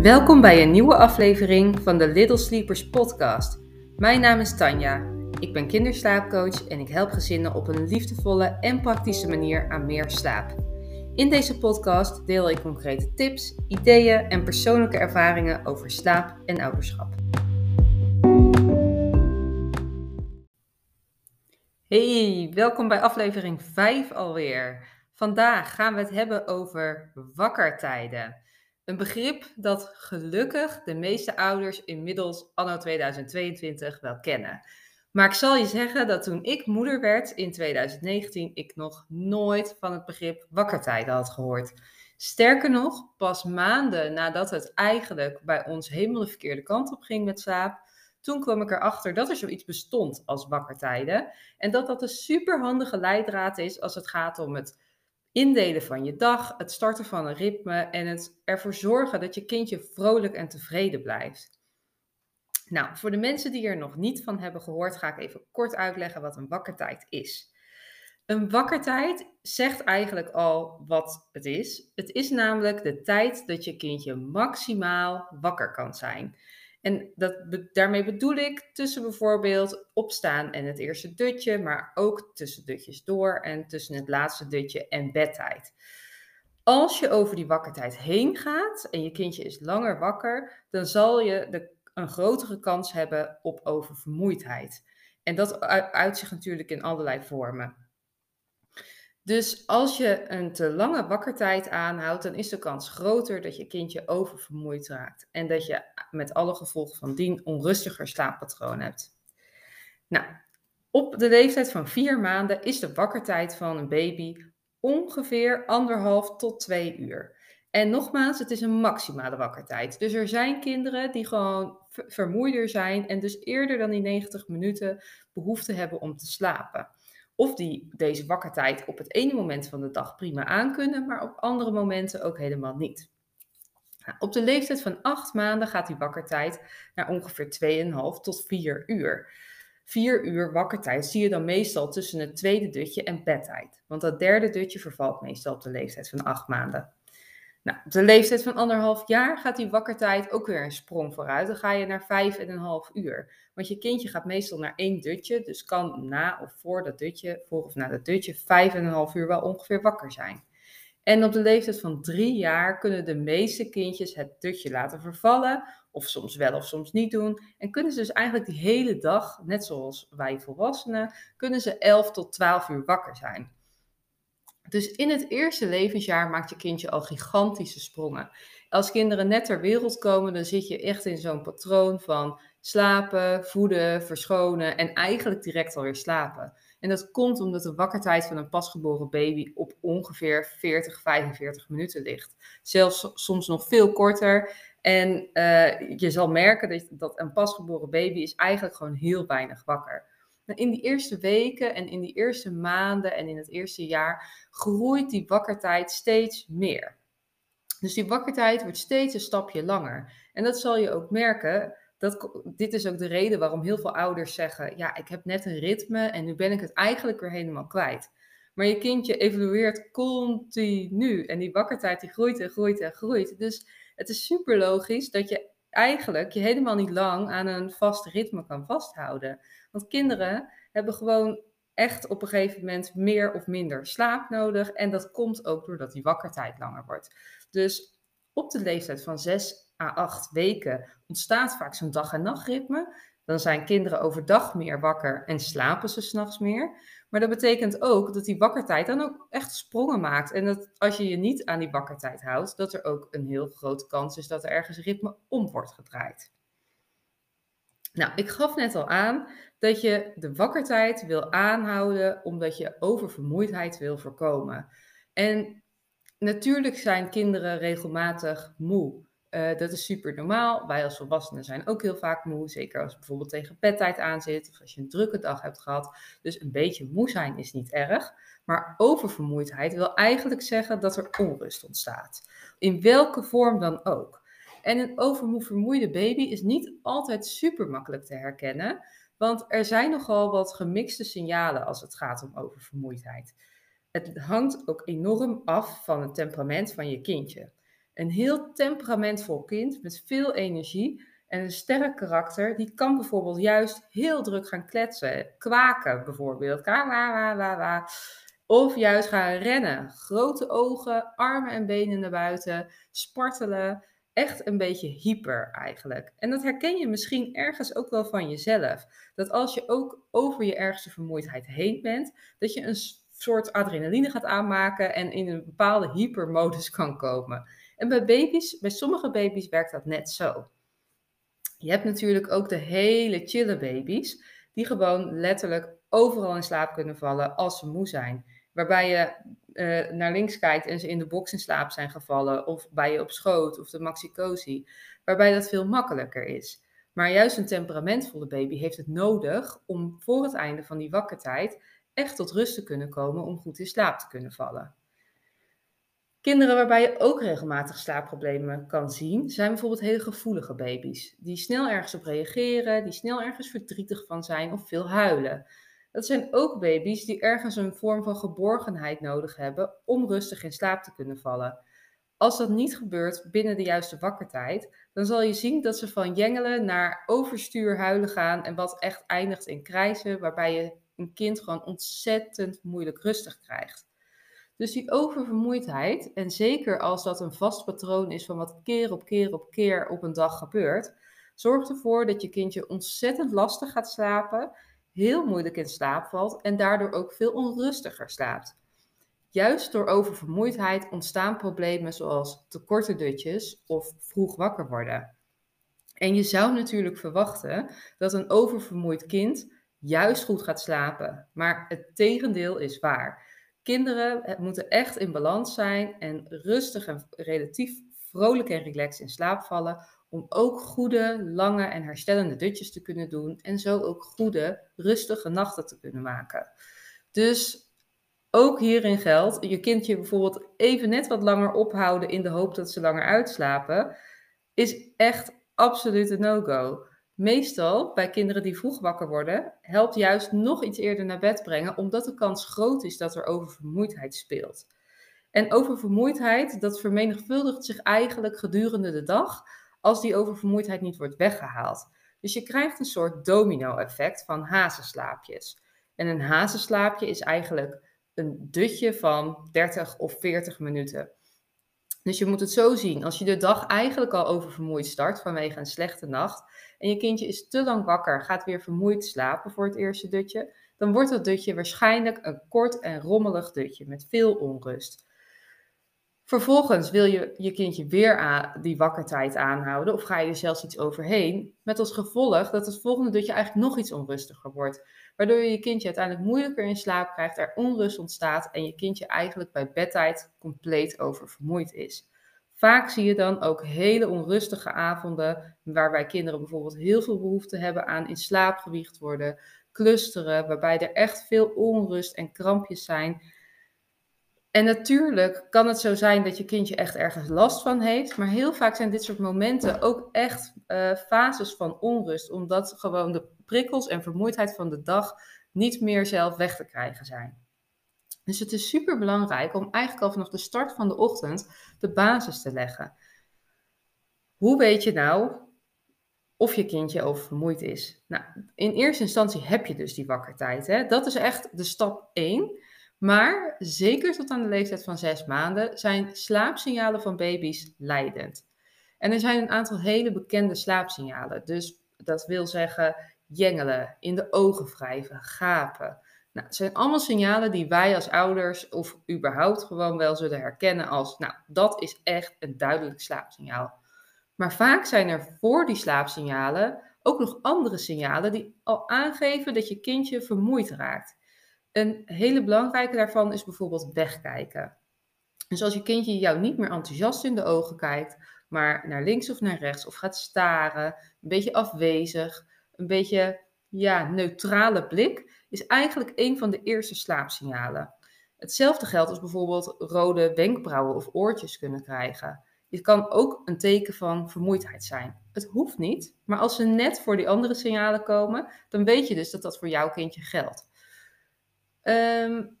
Welkom bij een nieuwe aflevering van de Little Sleepers podcast. Mijn naam is Tanja. Ik ben kinderslaapcoach en ik help gezinnen op een liefdevolle en praktische manier aan meer slaap. In deze podcast deel ik concrete tips, ideeën en persoonlijke ervaringen over slaap en ouderschap. Hey, welkom bij aflevering 5 alweer. Vandaag gaan we het hebben over wakkertijden. Een begrip dat gelukkig de meeste ouders inmiddels anno 2022 wel kennen. Maar ik zal je zeggen dat toen ik moeder werd in 2019, ik nog nooit van het begrip wakkertijden had gehoord. Sterker nog, pas maanden nadat het eigenlijk bij ons helemaal de verkeerde kant op ging met slaap, toen kwam ik erachter dat er zoiets bestond als wakkertijden. En dat dat een superhandige leidraad is als het gaat om het indelen van je dag, het starten van een ritme en het ervoor zorgen dat je kindje vrolijk en tevreden blijft. Nou, voor de mensen die er nog niet van hebben gehoord, ga ik even kort uitleggen wat een wakkertijd is. Een wakkertijd zegt eigenlijk al wat het is. Het is namelijk de tijd dat je kindje maximaal wakker kan zijn. En dat, daarmee bedoel ik tussen bijvoorbeeld opstaan en het eerste dutje, maar ook tussen dutjes door en tussen het laatste dutje en bedtijd. Als je over die wakkertijd heen gaat en je kindje is langer wakker, dan zal je de, een grotere kans hebben op oververmoeidheid. En dat uit zich natuurlijk in allerlei vormen. Dus als je een te lange wakkertijd aanhoudt, dan is de kans groter dat je kindje oververmoeid raakt. En dat je met alle gevolgen van dien onrustiger slaappatroon hebt. Nou, op de leeftijd van vier maanden is de wakkertijd van een baby ongeveer anderhalf tot twee uur. En nogmaals, het is een maximale wakkertijd. Dus er zijn kinderen die gewoon vermoeider zijn en dus eerder dan die 90 minuten behoefte hebben om te slapen. Of die deze wakkertijd op het ene moment van de dag prima aankunnen, maar op andere momenten ook helemaal niet. Nou, op de leeftijd van 8 maanden gaat die wakkertijd naar ongeveer 2,5 tot 4 uur. 4 uur wakkertijd zie je dan meestal tussen het tweede dutje en bedtijd. Want dat derde dutje vervalt meestal op de leeftijd van 8 maanden. Nou, op de leeftijd van anderhalf jaar gaat die wakkertijd ook weer een sprong vooruit. Dan ga je naar vijf en een half uur. Want je kindje gaat meestal naar één dutje, dus kan na of voor dat dutje, voor of na dat dutje, vijf en een half uur wel ongeveer wakker zijn. En op de leeftijd van drie jaar kunnen de meeste kindjes het dutje laten vervallen, of soms wel of soms niet doen. En kunnen ze dus eigenlijk die hele dag, net zoals wij volwassenen, kunnen ze 11 tot 12 uur wakker zijn. Dus in het eerste levensjaar maakt je kindje al gigantische sprongen. Als kinderen net ter wereld komen, dan zit je echt in zo'n patroon van slapen, voeden, verschonen en eigenlijk direct alweer slapen. En dat komt omdat de wakkertijd van een pasgeboren baby op ongeveer 40, 45 minuten ligt. Zelfs soms nog veel korter. En uh, je zal merken dat, dat een pasgeboren baby is eigenlijk gewoon heel weinig wakker. In die eerste weken en in die eerste maanden en in het eerste jaar groeit die wakkertijd steeds meer. Dus die wakkertijd wordt steeds een stapje langer. En dat zal je ook merken. Dat, dit is ook de reden waarom heel veel ouders zeggen: Ja, ik heb net een ritme en nu ben ik het eigenlijk weer helemaal kwijt. Maar je kindje evolueert continu en die wakkertijd die groeit en groeit en groeit. Dus het is super logisch dat je eigenlijk je helemaal niet lang aan een vast ritme kan vasthouden. Want kinderen hebben gewoon echt op een gegeven moment meer of minder slaap nodig. En dat komt ook doordat die wakkertijd langer wordt. Dus op de leeftijd van 6 à 8 weken ontstaat vaak zo'n dag- en nachtritme. Dan zijn kinderen overdag meer wakker en slapen ze s'nachts meer. Maar dat betekent ook dat die wakkertijd dan ook echt sprongen maakt. En dat als je je niet aan die wakkertijd houdt, dat er ook een heel grote kans is dat er ergens ritme om wordt gedraaid. Nou, ik gaf net al aan dat je de wakkertijd wil aanhouden omdat je oververmoeidheid wil voorkomen. En natuurlijk zijn kinderen regelmatig moe. Uh, dat is super normaal. Wij als volwassenen zijn ook heel vaak moe. Zeker als bijvoorbeeld tegen bedtijd aan zit of als je een drukke dag hebt gehad. Dus een beetje moe zijn is niet erg. Maar oververmoeidheid wil eigenlijk zeggen dat er onrust ontstaat. In welke vorm dan ook. En een oververmoeide baby is niet altijd super makkelijk te herkennen, want er zijn nogal wat gemixte signalen als het gaat om oververmoeidheid. Het hangt ook enorm af van het temperament van je kindje. Een heel temperamentvol kind met veel energie en een sterk karakter, die kan bijvoorbeeld juist heel druk gaan kletsen. Kwaken bijvoorbeeld. Of juist gaan rennen. Grote ogen, armen en benen naar buiten, spartelen. Echt een beetje hyper eigenlijk. En dat herken je misschien ergens ook wel van jezelf. Dat als je ook over je ergste vermoeidheid heen bent, dat je een soort adrenaline gaat aanmaken en in een bepaalde hypermodus kan komen. En bij baby's, bij sommige baby's werkt dat net zo. Je hebt natuurlijk ook de hele chille baby's, die gewoon letterlijk overal in slaap kunnen vallen als ze moe zijn. Waarbij je uh, naar links kijkt en ze in de box in slaap zijn gevallen, of bij je op schoot of de maxicosi, waarbij dat veel makkelijker is. Maar juist een temperamentvolle baby heeft het nodig om voor het einde van die wakkertijd echt tot rust te kunnen komen om goed in slaap te kunnen vallen. Kinderen waarbij je ook regelmatig slaapproblemen kan zien, zijn bijvoorbeeld hele gevoelige baby's. Die snel ergens op reageren, die snel ergens verdrietig van zijn of veel huilen. Dat zijn ook baby's die ergens een vorm van geborgenheid nodig hebben om rustig in slaap te kunnen vallen. Als dat niet gebeurt binnen de juiste wakkertijd, dan zal je zien dat ze van jengelen naar overstuur huilen gaan en wat echt eindigt in krijzen, waarbij je een kind gewoon ontzettend moeilijk rustig krijgt. Dus die oververmoeidheid, en zeker als dat een vast patroon is van wat keer op keer op keer op een dag gebeurt, zorgt ervoor dat je kindje ontzettend lastig gaat slapen, heel moeilijk in slaap valt en daardoor ook veel onrustiger slaapt. Juist door oververmoeidheid ontstaan problemen zoals te korte dutjes of vroeg wakker worden. En je zou natuurlijk verwachten dat een oververmoeid kind juist goed gaat slapen, maar het tegendeel is waar. Kinderen moeten echt in balans zijn en rustig en relatief vrolijk en relaxed in slaap vallen. Om ook goede, lange en herstellende dutjes te kunnen doen. En zo ook goede, rustige nachten te kunnen maken. Dus ook hierin geldt, je kindje bijvoorbeeld even net wat langer ophouden in de hoop dat ze langer uitslapen, is echt absoluut een no-go. Meestal bij kinderen die vroeg wakker worden, helpt juist nog iets eerder naar bed brengen, omdat de kans groot is dat er oververmoeidheid speelt. En oververmoeidheid, dat vermenigvuldigt zich eigenlijk gedurende de dag als die oververmoeidheid niet wordt weggehaald. Dus je krijgt een soort domino-effect van hazenslaapjes. En een hazenslaapje is eigenlijk een dutje van 30 of 40 minuten. Dus je moet het zo zien, als je de dag eigenlijk al oververmoeid start vanwege een slechte nacht en je kindje is te lang wakker, gaat weer vermoeid slapen voor het eerste dutje, dan wordt dat dutje waarschijnlijk een kort en rommelig dutje met veel onrust. Vervolgens wil je je kindje weer die wakkertijd aanhouden of ga je er zelfs iets overheen, met als gevolg dat het volgende dutje eigenlijk nog iets onrustiger wordt, waardoor je je kindje uiteindelijk moeilijker in slaap krijgt, er onrust ontstaat en je kindje eigenlijk bij bedtijd compleet oververmoeid is. Vaak zie je dan ook hele onrustige avonden, waarbij kinderen bijvoorbeeld heel veel behoefte hebben aan in slaap gewiegd worden, clusteren, waarbij er echt veel onrust en krampjes zijn. En natuurlijk kan het zo zijn dat je kindje echt ergens last van heeft, maar heel vaak zijn dit soort momenten ook echt uh, fases van onrust, omdat gewoon de prikkels en vermoeidheid van de dag niet meer zelf weg te krijgen zijn. Dus het is super belangrijk om eigenlijk al vanaf de start van de ochtend de basis te leggen. Hoe weet je nou of je kindje oververmoeid is? Nou, in eerste instantie heb je dus die wakkertijd. Hè? Dat is echt de stap 1. Maar zeker tot aan de leeftijd van 6 maanden zijn slaapsignalen van baby's leidend. En er zijn een aantal hele bekende slaapsignalen. Dus dat wil zeggen jengelen, in de ogen wrijven, gapen, nou, het zijn allemaal signalen die wij als ouders of überhaupt gewoon wel zullen herkennen als, nou, dat is echt een duidelijk slaapsignaal. Maar vaak zijn er voor die slaapsignalen ook nog andere signalen die al aangeven dat je kindje vermoeid raakt. Een hele belangrijke daarvan is bijvoorbeeld wegkijken. Dus als je kindje jou niet meer enthousiast in de ogen kijkt, maar naar links of naar rechts of gaat staren, een beetje afwezig, een beetje ja, neutrale blik, is eigenlijk een van de eerste slaapsignalen. Hetzelfde geldt als bijvoorbeeld rode wenkbrauwen of oortjes kunnen krijgen. Dit kan ook een teken van vermoeidheid zijn. Het hoeft niet, maar als ze net voor die andere signalen komen, dan weet je dus dat dat voor jouw kindje geldt. Um,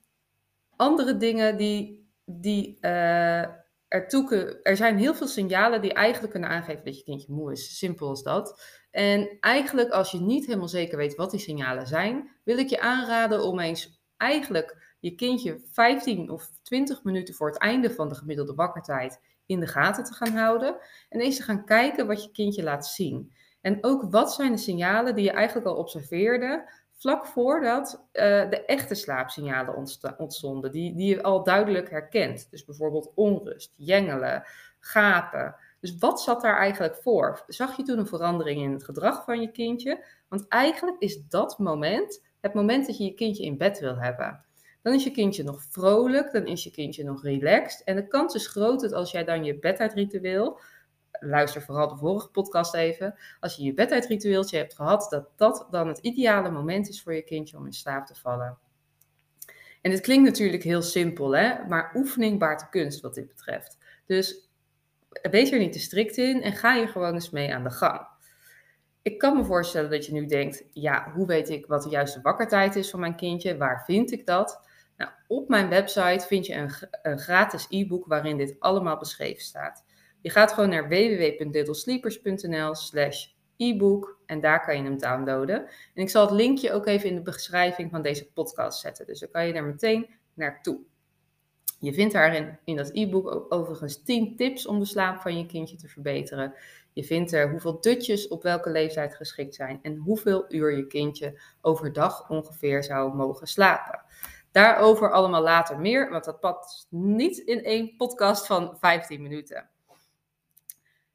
andere dingen die, die uh, er, er zijn heel veel signalen die eigenlijk kunnen aangeven dat je kindje moe is. Simpel als dat. En eigenlijk, als je niet helemaal zeker weet wat die signalen zijn, wil ik je aanraden om eens eigenlijk je kindje 15 of 20 minuten voor het einde van de gemiddelde wakkertijd in de gaten te gaan houden. En eens te gaan kijken wat je kindje laat zien. En ook wat zijn de signalen die je eigenlijk al observeerde vlak voordat uh, de echte slaapsignalen ontstonden, die, die je al duidelijk herkent. Dus bijvoorbeeld onrust, jengelen, gapen. Dus wat zat daar eigenlijk voor? Zag je toen een verandering in het gedrag van je kindje? Want eigenlijk is dat moment het moment dat je je kindje in bed wil hebben. Dan is je kindje nog vrolijk, dan is je kindje nog relaxed. En de kans is groot dat als jij dan je bedtijdritueel luister vooral de vorige podcast even. Als je je bedtijdritueeltje hebt gehad, dat dat dan het ideale moment is voor je kindje om in slaap te vallen. En het klinkt natuurlijk heel simpel, hè? maar oefening baart de kunst wat dit betreft. Dus wees er niet te strikt in en ga je gewoon eens mee aan de gang. Ik kan me voorstellen dat je nu denkt, ja, hoe weet ik wat de juiste wakkertijd is van mijn kindje? Waar vind ik dat? Nou, op mijn website vind je een, een gratis e-book waarin dit allemaal beschreven staat. Je gaat gewoon naar www.littlesleepers.nl slash e-book en daar kan je hem downloaden. En ik zal het linkje ook even in de beschrijving van deze podcast zetten. Dus dan kan je er meteen naartoe. Je vindt daarin in dat e-book ook overigens 10 tips om de slaap van je kindje te verbeteren. Je vindt er hoeveel dutjes op welke leeftijd geschikt zijn en hoeveel uur je kindje overdag ongeveer zou mogen slapen. Daarover allemaal later meer, want dat past niet in één podcast van 15 minuten.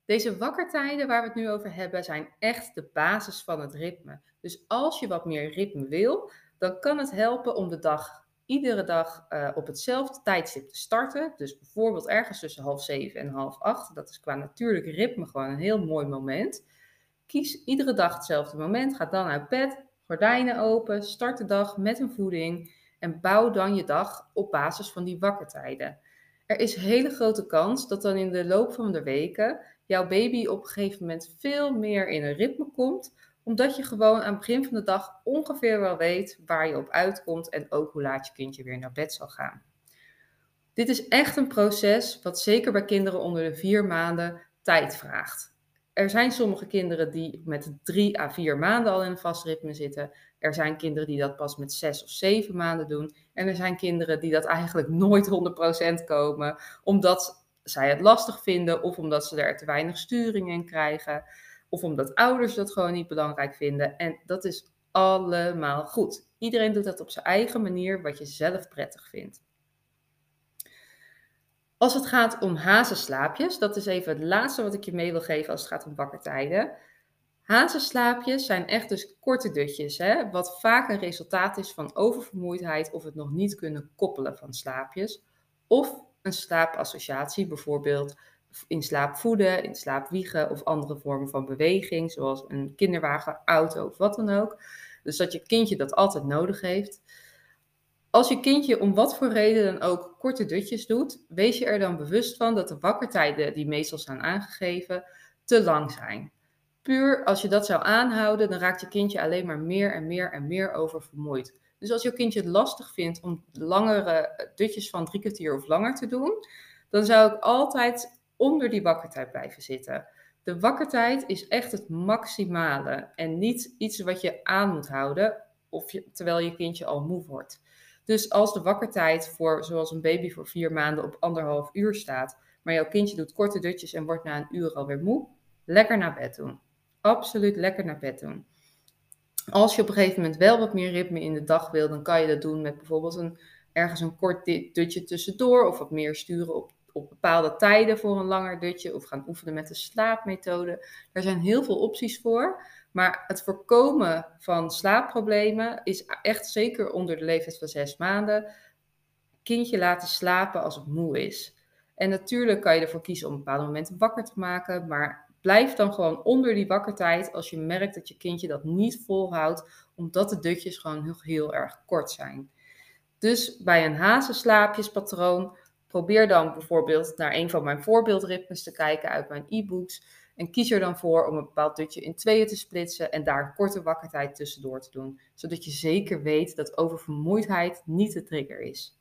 Deze wakkertijden waar we het nu over hebben zijn echt de basis van het ritme. Dus als je wat meer ritme wil, dan kan het helpen om de dag iedere dag uh, op hetzelfde tijdstip te starten. Dus bijvoorbeeld ergens tussen half zeven en half acht. Dat is qua natuurlijk ritme gewoon een heel mooi moment. Kies iedere dag hetzelfde moment. Ga dan uit bed, gordijnen open, start de dag met een voeding en bouw dan je dag op basis van die wakkertijden. Er is hele grote kans dat dan in de loop van de weken jouw baby op een gegeven moment veel meer in een ritme komt, omdat je gewoon aan het begin van de dag ongeveer wel weet waar je op uitkomt en ook hoe laat je kindje weer naar bed zal gaan. Dit is echt een proces wat zeker bij kinderen onder de vier maanden tijd vraagt. Er zijn sommige kinderen die met drie à vier maanden al in een vast ritme zitten. Er zijn kinderen die dat pas met zes of zeven maanden doen. En er zijn kinderen die dat eigenlijk nooit 100% komen, omdat zij het lastig vinden of omdat ze er te weinig sturing in krijgen. Of omdat ouders dat gewoon niet belangrijk vinden. En dat is allemaal goed. Iedereen doet dat op zijn eigen manier, wat je zelf prettig vindt. Als het gaat om hazenslaapjes, dat is even het laatste wat ik je mee wil geven als het gaat om wakkertijden. Hazenslaapjes zijn echt dus korte dutjes, hè, wat vaak een resultaat is van oververmoeidheid of het nog niet kunnen koppelen van slaapjes. Of een slaapassociatie, bijvoorbeeld in slaap voeden, in slaap wiegen of andere vormen van beweging, zoals een kinderwagen, auto of wat dan ook. Dus dat je kindje dat altijd nodig heeft. Als je kindje om wat voor reden dan ook korte dutjes doet, wees je er dan bewust van dat de wakkertijden die meestal zijn aangegeven te lang zijn. Puur als je dat zou aanhouden, dan raakt je kindje alleen maar meer en meer en meer oververmoeid. Dus als je kindje het lastig vindt om langere dutjes van drie kwartier of langer te doen, dan zou ik altijd onder die wakkertijd blijven zitten. De wakkertijd is echt het maximale en niet iets wat je aan moet houden of terwijl je kindje al moe wordt. Dus als de wakkertijd voor, zoals een baby voor vier maanden, op anderhalf uur staat, maar jouw kindje doet korte dutjes en wordt na een uur alweer moe, lekker naar bed doen. Absoluut lekker naar bed doen. Als je op een gegeven moment wel wat meer ritme in de dag wil, dan kan je dat doen met bijvoorbeeld een, ergens een kort dutje tussendoor of wat meer sturen op, op bepaalde tijden voor een langer dutje of gaan oefenen met de slaapmethode. Er zijn heel veel opties voor. Maar het voorkomen van slaapproblemen is echt zeker onder de leeftijd van zes maanden. Kindje laten slapen als het moe is. En natuurlijk kan je ervoor kiezen om bepaalde momenten wakker te maken, maar Blijf dan gewoon onder die wakkertijd als je merkt dat je kindje dat niet volhoudt, omdat de dutjes gewoon heel, heel erg kort zijn. Dus bij een hazenslaapjespatroon, probeer dan bijvoorbeeld naar een van mijn voorbeeldritmes te kijken uit mijn e-books. En kies er dan voor om een bepaald dutje in tweeën te splitsen en daar een korte wakkertijd tussendoor te doen. Zodat je zeker weet dat oververmoeidheid niet de trigger is.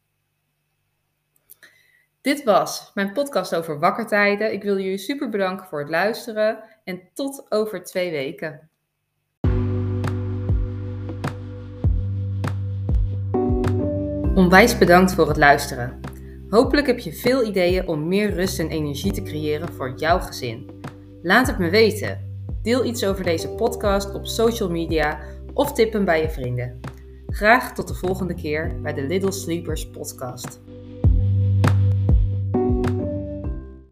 Dit was mijn podcast over wakkertijden. Ik wil jullie super bedanken voor het luisteren en tot over twee weken. Onwijs bedankt voor het luisteren. Hopelijk heb je veel ideeën om meer rust en energie te creëren voor jouw gezin. Laat het me weten. Deel iets over deze podcast op social media of tip hem bij je vrienden. Graag tot de volgende keer bij de Little Sleepers podcast.